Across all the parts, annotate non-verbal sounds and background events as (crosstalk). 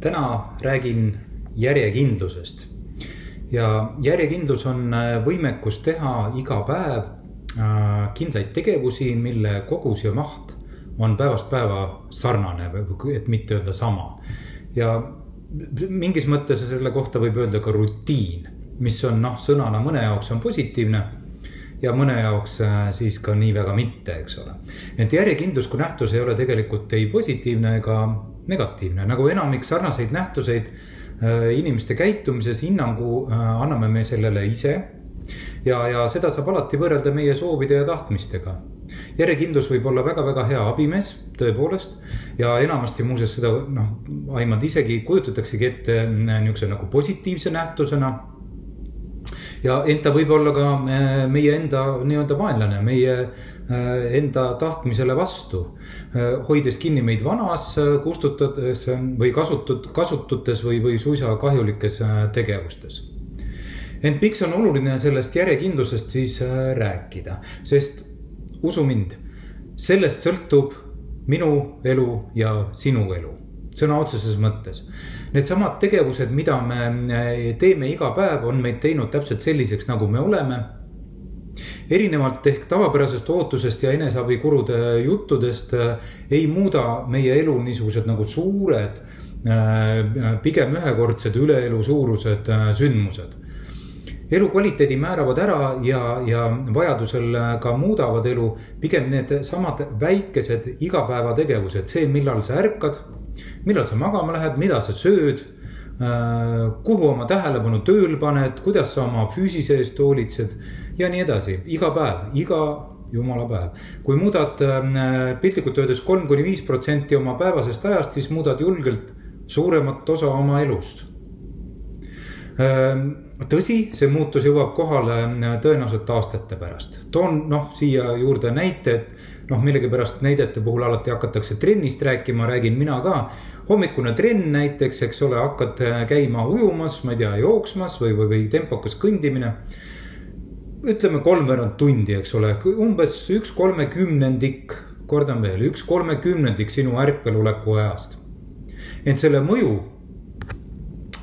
täna räägin järjekindlusest. ja järjekindlus on äh, võimekus teha iga päev äh, kindlaid tegevusi, mille kogus ja maht on päevast päeva sarnane, et mitte öelda sama. ja mingis mõttes selle kohta võib öelda ka rutiin, mis on noh, sõnana mõne jaoks on positiivne ja mõne jaoks äh, siis ka nii väga mitte, eks ole. et järjekindlus kui nähtus ei ole tegelikult ei positiivne ega negatiivne, nagu enamik sarnaseid nähtuseid äh, inimeste käitumises, hinnangu äh, anname me sellele ise. ja, ja seda saab alati võrrelda meie soovide ja tahtmistega. järjekindlus võib olla väga-väga hea abimees, tõepoolest. ja enamasti muuseas seda noh, aimad isegi kujutataksegi ette äh, niisuguse nagu positiivse nähtusena ja ent ta võib olla ka meie enda nii-öelda vaenlane, meie enda tahtmisele vastu. Äh, hoides kinni meid vanas, äh, kustutades või kasutud, kasututes või, või suisa kahjulikes tegevustes. ent miks on oluline sellest järjekindlusest siis rääkida, sest usu mind, sellest sõltub minu elu ja sinu elu sõna otseses mõttes. Needsamad tegevused, mida me teeme iga päev, on meid teinud täpselt selliseks, nagu me oleme erinevalt ehk tavapärasest ootusest ja eneseabikurude juttudest äh, ei muuda meie elu niisugused nagu suured, äh, pigem ühekordsed üleelu suurused äh, sündmused. Elukvaliteedi määravad ära ja, ja vajadusel ka muudavad elu. Pigem needsamad väikesed igapäevategevused, see, millal sa ärkad, millal sa magama lähed, mida sa sööd kuhu oma tähelepanu tööl paned, kuidas sa oma füüsise eest hoolitsed ja nii edasi, iga päev, iga jumala päev. kui muudad äh, piltlikult öeldes kolm kuni viis protsenti oma päevasest ajast, siis muudad julgelt suuremat osa oma elust. Ähm, tõsi, see muutus jõuab kohale äh, tõenäoliselt aastate pärast. toon noh, siia juurde näite, et noh, millegipärast näidete puhul alati hakatakse trennist rääkima, räägin mina ka. hommikune trenn näiteks, eks ole, hakkad äh, käima ujumas, ma ei tea, jooksmas või, või, või tempokas kõndimine ütleme kolmveerand tundi, eks ole, umbes üks kolmekümnendik, kordan veel, üks kolmekümnendik sinu ärkveloleku ajast. ent selle mõju,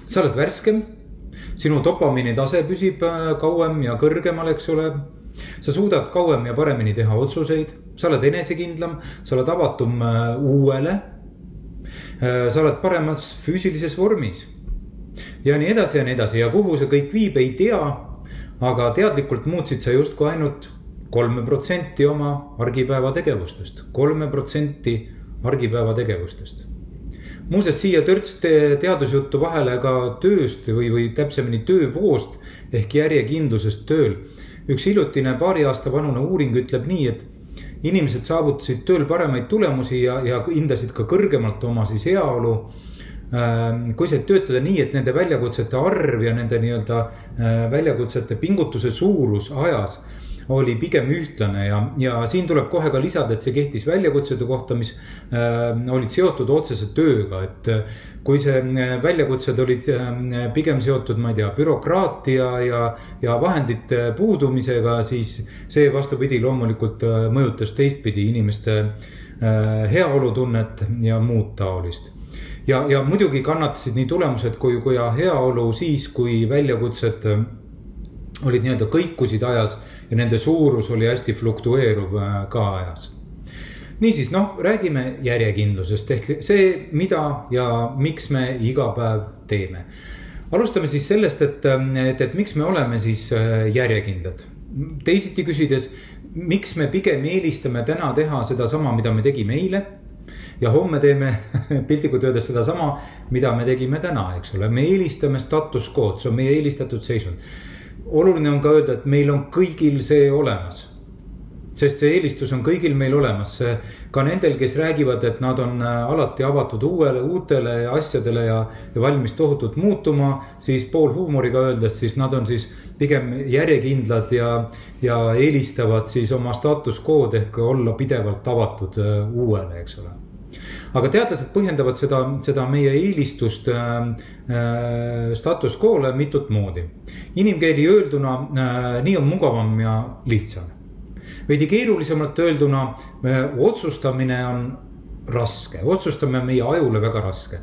sa oled värskem, sinu dopamiini tase püsib äh, kauem ja kõrgemal, eks ole. sa suudad kauem ja paremini teha otsuseid, sa oled enesekindlam, sa oled avatum äh, uuele. Äh, sa oled paremas füüsilises vormis ja nii edasi ja nii edasi ja kuhu see kõik viib, ei tea aga teadlikult muutsid sa justkui ainult kolme protsenti oma argipäeva tegevustest, kolme protsenti argipäeva tegevustest. muuseas, siia törts te teadusjuttu vahele ka tööst või, või täpsemini töövoost ehk järjekindlusest tööl. üks hiljutine paari aasta vanune uuring ütleb nii, et inimesed saavutasid tööl paremaid tulemusi ja, ja hindasid ka kõrgemalt oma siis heaolu kui said töötada nii, et nende väljakutsete arv ja nende nii-öelda äh, väljakutsete pingutuse suurus ajas oli pigem ühtlane ja, ja siin tuleb kohe ka lisada, et see kehtis väljakutsete kohta, mis äh, olid seotud otsese tööga, et äh, kui see äh, väljakutsed olid äh, pigem seotud, ma ei tea, bürokraatia ja, ja vahendite puudumisega, siis see vastupidi loomulikult äh, mõjutas teistpidi inimeste äh, heaolutunnet ja muud taolist ja, ja muidugi kannatasid nii tulemused kui, kui heaolu siis, kui väljakutsed äh, olid nii-öelda kõikusid ajas ja nende suurus oli hästi fluktueeruv äh, ka ajas. niisiis, noh, räägime järjekindlusest ehk see, mida ja miks me iga päev teeme. alustame siis sellest, et, et, et miks me oleme siis äh, järjekindlad. teisiti küsides, miks me pigem eelistame täna teha sedasama, mida me tegime eile ja homme teeme (laughs) piltlikult öeldes sedasama, mida me tegime täna, eks ole, me eelistame status quo'd, see on meie eelistatud seisund. oluline on ka öelda, et meil on kõigil see olemas. sest see eelistus on kõigil meil olemas, ka nendel, kes räägivad, et nad on äh, alati avatud uuele, uutele asjadele ja, ja valmis tohutult muutuma. siis poolhuumoriga öeldes, siis nad on siis pigem järjekindlad ja, ja eelistavad siis oma status quo'd ehk olla pidevalt avatud äh, uuele, eks ole aga teadlased põhjendavad seda, seda meie eelistust äh, äh, status quo'le mitut moodi. inimkeeli öelduna äh, nii on mugavam ja lihtsam veidi keerulisemalt öelduna otsustamine on raske, otsustamine on meie ajule väga raske.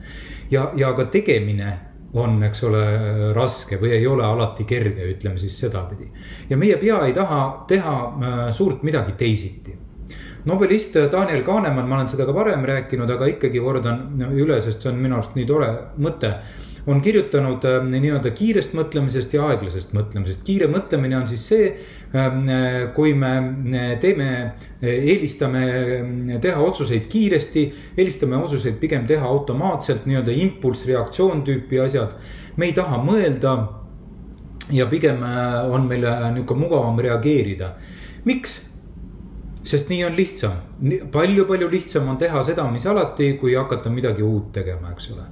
ja, ja ka tegemine on, eks ole, raske või ei ole alati kerge, ütleme siis sedapidi. ja meie pea ei taha teha äh, suurt midagi teisiti. Nobelist Daniel Kahnemann, ma olen seda ka varem rääkinud, aga ikkagi kordan üle, sest see on minu arust nii tore mõte on kirjutanud äh, nii-öelda kiirest mõtlemisest ja aeglasest mõtlemisest. kiire mõtlemine on siis see, ähm, kui me äh, teeme, äh, eelistame teha otsuseid kiiresti, eelistame otsuseid pigem teha automaatselt, nii-öelda impulss, reaktsioon tüüpi asjad. me ei taha mõelda ja pigem on meil nihuke mugavam reageerida. miks? Sest nii on lihtsam, palju-palju lihtsam on teha seda, mis alati, kui hakata midagi uut tegema, eks ole.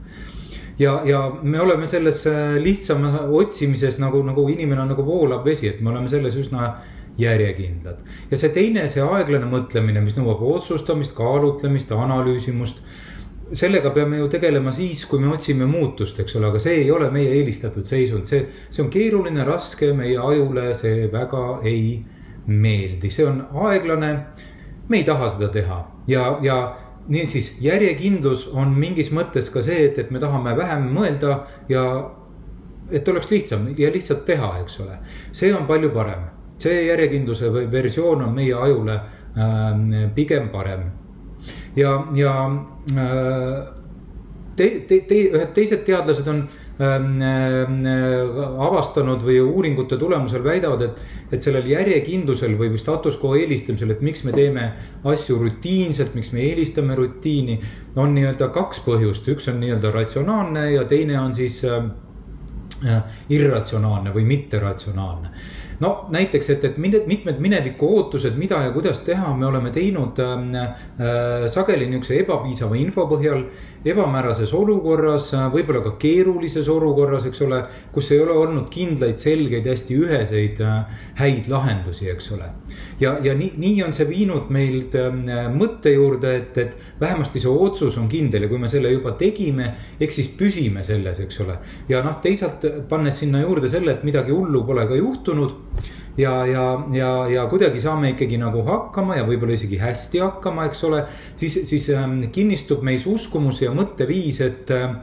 Ja, ja me oleme selles äh, lihtsamas otsimises nagu, nagu inimene on nagu voolav vesi, et me oleme selles üsna järjekindlad. ja see teine, see aeglane mõtlemine, mis nõuab otsustamist, kaalutlemist, analüüsimust sellega peame ju tegelema siis, kui me otsime muutust, eks ole, aga see ei ole meie eelistatud seisund, see, see on keeruline, raske, meie ajule see väga ei meeldi, see on aeglane. me ei taha seda teha ja, ja niisiis järjekindlus on mingis mõttes ka see, et, et me tahame vähem mõelda ja et oleks lihtsam ja lihtsalt teha, eks ole. see on palju parem, see järjekindluse versioon on meie ajule äh, pigem parem. ja, ja äh, te, te, te, ühed teised teadlased on äh, avastanud või uuringute tulemusel väidavad, et, et sellel järjekindlusel või status quo eelistamisel, et miks me teeme asju rutiinselt, miks me eelistame rutiini. on nii-öelda kaks põhjust, üks on nii-öelda ratsionaalne ja teine on siis äh, äh irratsionaalne või mitteratsionaalne no näiteks, et, et mitmed mineviku ootused, mida ja kuidas teha, me oleme teinud ähm, äh, sageli niisuguse ebapiisava info põhjal. ebamäärases olukorras, äh, võib-olla ka keerulises olukorras, eks ole, kus ei ole olnud kindlaid, selgeid, hästi üheseid äh, häid lahendusi, eks ole. ja, ja nii, nii on see viinud meilt äh, mõtte juurde, et, et vähemasti see otsus on kindel ja kui me selle juba tegime, eks siis püsime selles, eks ole. ja noh, teisalt pannes sinna juurde selle, et midagi hullu pole ka juhtunud ja, ja, ja, ja kuidagi saame ikkagi nagu hakkama ja võib-olla isegi hästi hakkama, eks ole. siis, siis ähm, kinnistub meis uskumus ja mõtteviis, et äh,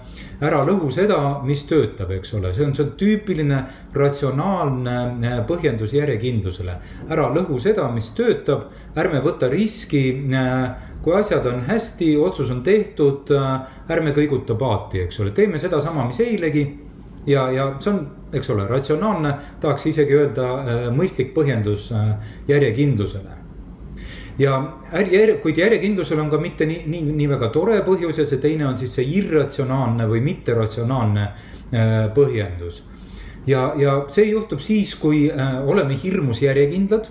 ära lõhu seda, mis töötab, eks ole, see on, see on tüüpiline ratsionaalne äh, põhjendus järjekindlusele. ära lõhu seda, mis töötab, ärme võta riski äh, kui asjad on hästi, otsus on tehtud, ärme kõiguta paati, eks ole, teeme sedasama, mis eilegi ja, ja see on, eks ole, ratsionaalne, tahaks isegi öelda äh, mõistlik põhjendus äh, järjekindlusele ja järje, kuid järjekindlusel on ka mitte nii, nii, nii väga tore põhjus ja see teine on siis see irratsionaalne või mitteratsionaalne äh, põhjendus. ja, ja see juhtub siis, kui oleme hirmus järjekindlad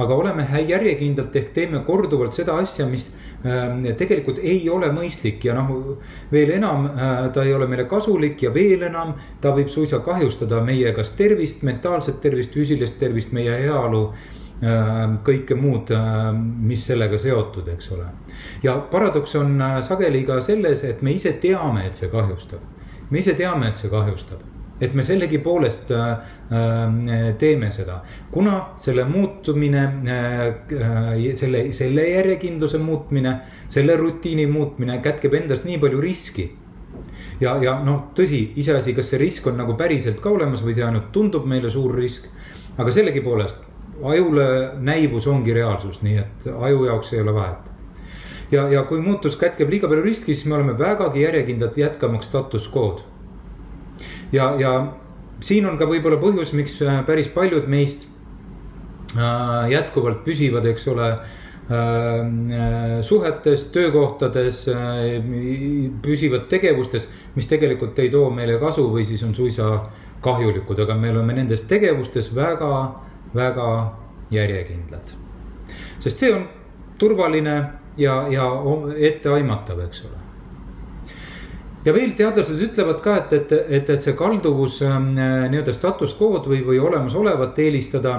aga oleme järjekindlalt ehk teeme korduvalt seda asja, mis tegelikult ei ole mõistlik ja noh, veel enam äh, ta ei ole meile kasulik ja veel enam ta võib suisa kahjustada meie kas tervist, mentaalset tervist, füüsilist tervist, meie heaolu ähm, kõike muud, ähm, mis sellega seotud, eks ole. ja paradoks on äh, sageli ka selles, et me ise teame, et see kahjustab. me ise teame, et see kahjustab et me sellegipoolest äh, äh, teeme seda, kuna selle muutumine, äh, selle, selle järjekindluse muutmine, selle rutiini muutmine kätkeb endas nii palju riski ja, ja noh, tõsi, iseasi, kas see risk on nagu päriselt ka olemas või ta ainult tundub meile suur risk. aga sellegipoolest ajule näivus ongi reaalsus, nii et aju jaoks ei ole vahet. ja, ja kui muutus kätkeb liiga palju riski, siis me oleme vägagi järjekindlad jätkamaks status quo'd ja, ja siin on ka võib-olla põhjus, miks äh, päris paljud meist äh, jätkuvalt püsivad, eks ole äh, suhetes, töökohtades, püsivad tegevustes, mis tegelikult ei too meile kasu või siis on suisa kahjulikud, aga me oleme nendes tegevustes väga, väga järjekindlad. sest see on turvaline ja, ja etteaimatav, eks ole ja veel teadlased ütlevad ka, et, et, et, et see kalduvus äh, nii-öelda status quo'd või, või olemasolevat eelistada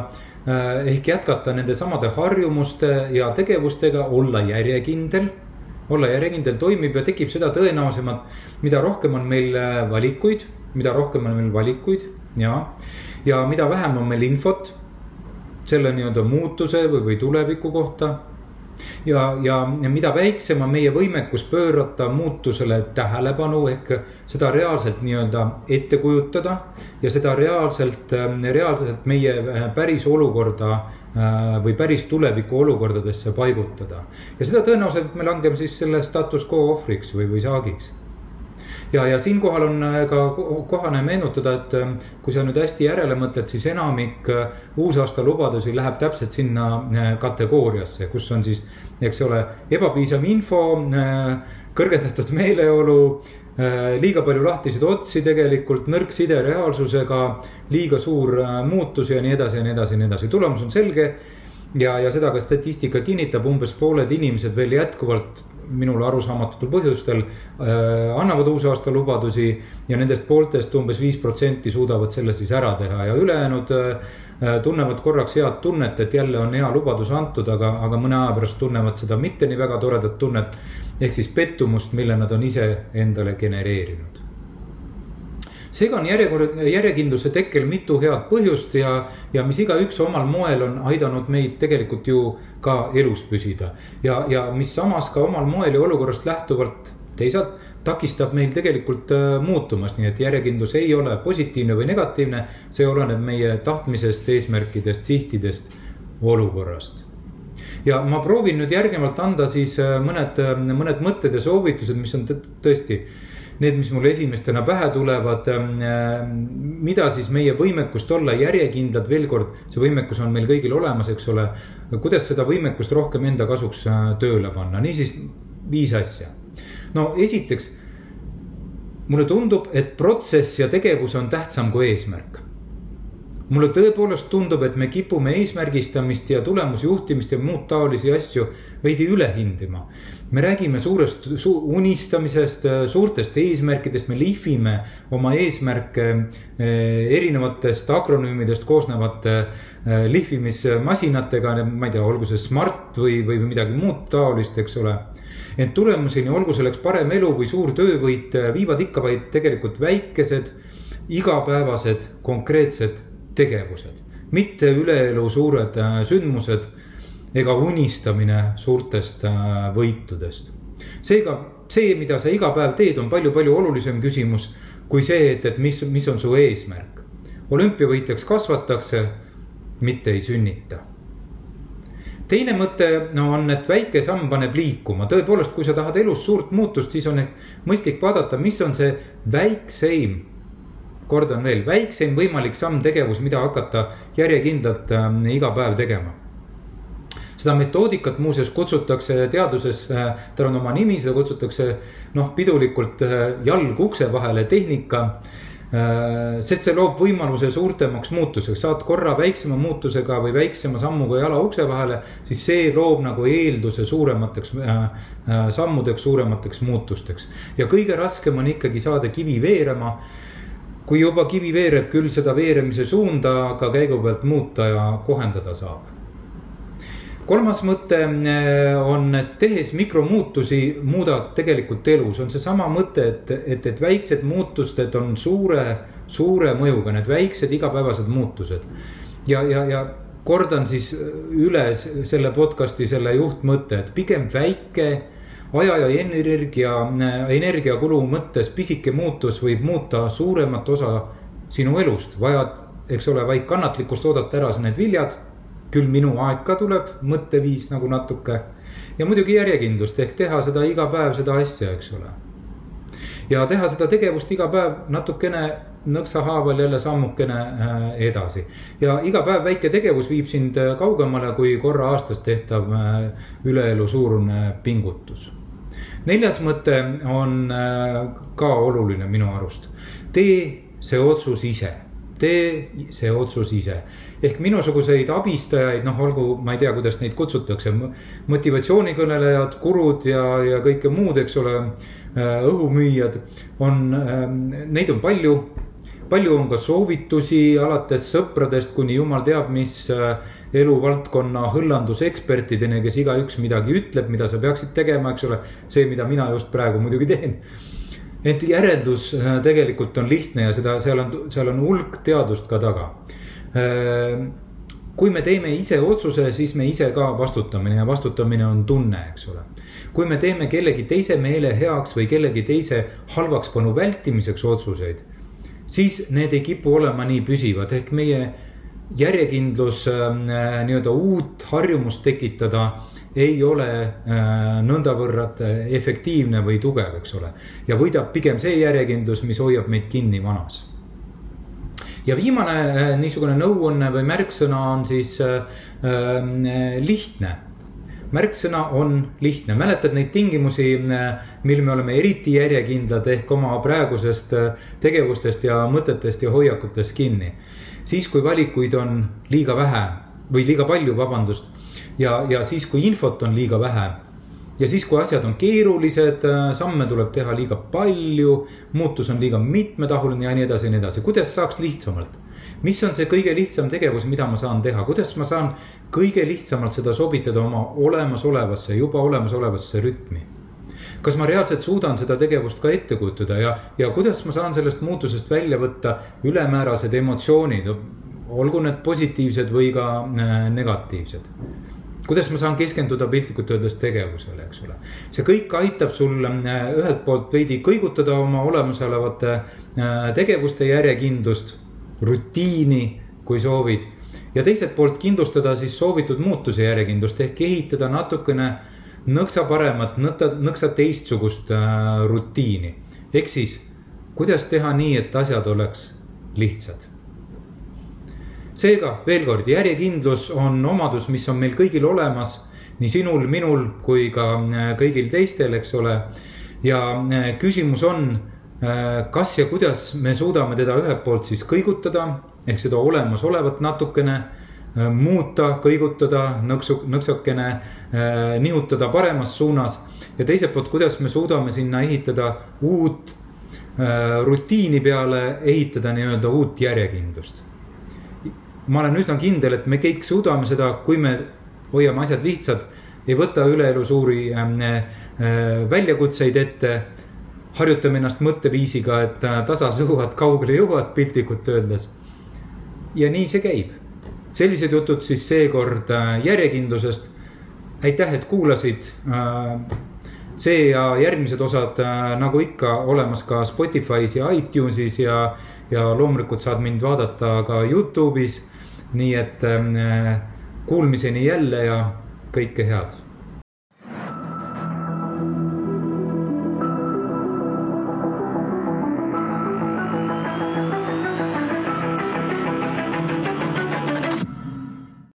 äh,. ehk jätkata nende samade harjumuste ja tegevustega, olla järjekindel. olla järjekindel toimib ja tekib seda tõenäosemalt, mida rohkem on meil äh, valikuid, mida rohkem on meil valikuid ja, ja mida vähem on meil infot selle nii-öelda muutuse või, või tuleviku kohta ja, ja, ja mida väiksem on meie võimekus pöörata muutusele tähelepanu ehk seda reaalselt nii-öelda ette kujutada. ja seda reaalselt, reaalselt meie äh, päris olukorda äh, või päris tuleviku olukordadesse paigutada. ja seda tõenäoliselt me langeme siis selle status quo ohvriks või, või saagiks ja, ja siinkohal on äh, ka kohane meenutada, et äh, kui sa nüüd hästi järele mõtled, siis enamik äh, uusaasta lubadusi läheb täpselt sinna kategooriasse, kus on siis, eks ole, ebapiisav info, kõrgendatud meeleolu liiga palju lahtiseid otsi tegelikult, nõrk side reaalsusega, liiga suur muutus ja nii edasi ja nii edasi ja nii edasi, tulemus on selge. ja, ja seda ka statistika kinnitab, umbes pooled inimesed veel jätkuvalt minule arusaamatutel põhjustel äh, annavad uusaasta lubadusi ja nendest pooltest umbes viis protsenti suudavad selle siis ära teha ja ülejäänud äh, tunnevad korraks head tunnet, et jälle on hea lubadus antud, aga, aga mõne aja pärast tunnevad seda mitte nii väga toredat tunnet. ehk siis pettumust, mille nad on ise endale genereerinud seega on järjekord, järjekindluse tekkel mitu head põhjust ja, ja mis igaüks omal moel on aidanud meid tegelikult ju ka elus püsida. ja, ja mis samas ka omal moel ja olukorrast lähtuvalt teisalt takistab meil tegelikult äh, muutumast, nii et järjekindlus ei ole positiivne või negatiivne. see oleneb meie tahtmisest, eesmärkidest, sihtidest, olukorrast ja ma proovin nüüd järgnevalt anda siis äh, mõned, äh, mõned mõtted ja soovitused, mis on tõesti need, mis mul esimestena pähe tulevad. Ähm, äh, mida siis meie võimekust olla järjekindlad, veel kord, see võimekus on meil kõigil olemas, eks ole. kuidas seda võimekust rohkem enda kasuks äh, tööle panna, niisiis viis asja. no esiteks, mulle tundub, et protsess ja tegevus on tähtsam kui eesmärk mulle tõepoolest tundub, et me kipume eesmärgistamist ja tulemusjuhtimist ja muud taolisi asju veidi üle hindama. me räägime suurest su unistamisest, suurtest eesmärkidest, me lihvime oma eesmärke eh, erinevatest akronüümidest koosnevate eh, lihvimismasinatega, ma ei tea, olgu see Smart või, või midagi muud taolist, eks ole ent tulemuseni, olgu selleks parem elu või suur töövõit, viivad ikka vaid tegelikult väikesed, igapäevased, konkreetsed tegevused, mitte üleelu suured äh, sündmused ega unistamine suurtest äh, võitudest. seega see, mida sa iga päev teed, on palju-palju olulisem küsimus kui see, et, et mis, mis on su eesmärk. olümpiavõitjaks kasvatakse, mitte ei sünnita teine mõte no on, et väike samm paneb liikuma, tõepoolest, kui sa tahad elus suurt muutust, siis on ehk mõistlik vaadata, mis on see väikseim kordan veel, väikseim võimalik samm tegevus, mida hakata järjekindlalt äh, iga päev tegema seda metoodikat muuseas kutsutakse teaduses, äh, tal on oma nimi, seda kutsutakse noh, pidulikult äh, jalg ukse vahele tehnika äh,. sest see loob võimaluse suurtemaks muutuseks, saad korra väiksema muutusega või väiksema sammuga jala ukse vahele, siis see loob nagu eelduse suuremateks sammudeks, suuremateks muutusteks. ja kõige raskem on ikkagi saada kivi veerema kui juba kivi veereb, küll seda veeremise suunda ka käigu pealt muuta ja kohendada saab. kolmas mõte eh, on, et tehes mikromuutusi muudad tegelikult elus, on seesama mõte, et, et, et väiksed muutused on suure, suure mõjuga, need väiksed igapäevased muutused. ja, ja, ja kordan siis üle selle podcast'i selle juhtmõtte, et pigem väike aja ja energia, energiakulu mõttes pisike muutus võib muuta suuremat osa sinu elust, vajad, eks ole, vaid kannatlikkust oodata ära need viljad. küll minu aeg ka tuleb, mõtteviis nagu natuke ja muidugi järjekindlust ehk teha seda iga päev, seda asja, eks ole. ja teha seda tegevust iga päev natukene nõksahaaval jälle sammukene äh, edasi. ja iga päev väike tegevus viib sind kaugemale kui korra aastas tehtav äh, üleelu suurune pingutus neljas mõte on äh, ka oluline minu arust. tee see otsus ise tee see otsus ise. ehk minusuguseid abistajaid, noh, olgu, ma ei tea, kuidas neid kutsutakse, motivatsioonikõnelejad, gurud ja, ja kõike muud, eks ole, äh, õhumüüjad on, ähm, neid on palju palju on ka soovitusi alates sõpradest kuni jumal teab, mis äh, eluvaldkonna hõllandusekspertideni, kes igaüks midagi ütleb, mida sa peaksid tegema, eks ole. see, mida mina just praegu muidugi teen. ent järeldus äh, tegelikult on lihtne ja seda, seal on, seal on hulk teadust ka taga äh, kui me teeme ise otsuse, siis me ise ka vastutame ja vastutamine on tunne, eks ole. kui me teeme kellegi teise meele heaks või kellegi teise halvakspanu vältimiseks otsuseid siis need ei kipu olema nii püsivad, ehk meie järjekindlus ähm, äh, nii-öelda uut harjumust tekitada ei ole äh, nõndavõrra efektiivne või tugev, eks ole. ja võidab pigem see järjekindlus, mis hoiab meid kinni vanas. ja viimane äh, niisugune nõuanne või märksõna on siis lihtne märksõna on lihtne, mäletad neid tingimusi, mil me oleme eriti järjekindlad ehk oma praegusest äh, tegevustest ja mõtetest ja hoiakutest kinni. siis, kui valikuid on liiga vähe või liiga palju, vabandust. ja, ja siis, kui infot on liiga vähe ja siis, kui asjad on keerulised, äh, samme tuleb teha liiga palju, muutus on liiga mitmetahuline ja nii edasi ja nii edasi, kuidas saaks lihtsamalt mis on see kõige lihtsam tegevus, mida ma saan teha, kuidas ma saan kõige lihtsamalt seda sobitada oma olemasolevasse, juba olemasolevasse rütmi kas ma reaalselt suudan seda tegevust ka ette kujutada ja, ja kuidas ma saan sellest muutusest välja võtta ülemäärased emotsioonid, olgu need positiivsed või ka äh, negatiivsed. kuidas ma saan keskenduda piltlikult öeldes tegevusele, eks ole. see kõik aitab sul äh, ühelt poolt veidi kõigutada oma olemasolevate äh, tegevuste järjekindlust rutiini, kui soovid. ja teiselt poolt kindlustada siis soovitud muutuse järjekindlust ehk ehitada natukene nõksa paremat, nõksa teistsugust äh, rutiini. ehk siis, kuidas teha nii, et asjad oleks lihtsad. seega veel kord, järjekindlus on omadus, mis on meil kõigil olemas, nii sinul, minul kui ka äh, kõigil teistel, eks ole. ja äh, küsimus on kas ja kuidas me suudame teda ühelt poolt siis kõigutada ehk seda olemasolevat natukene äh, muuta, kõigutada, nõksu, nõksakene äh, nihutada paremas suunas. ja teiselt poolt, kuidas me suudame sinna ehitada uut rutiini peale, ehitada nii-öelda uut järjekindlust. ma olen üsna kindel, et me kõik suudame seda, kui me hoiame asjad lihtsad, ei võta üleelu suuri väljakutseid ette harjutame ennast mõtteviisiga, et äh, tasa sõuad, kaugele jõuad piltlikult öeldes. ja nii see käib. sellised jutud siis seekord äh, järjekindlusest. aitäh, et kuulasid. Äh, see ja järgmised osad nagu ikka olemas ka Spotify's ja iTunes'is ja, ja loomulikult saad mind vaadata ka Youtube'is. nii et kuulmiseni jälle ja kõike head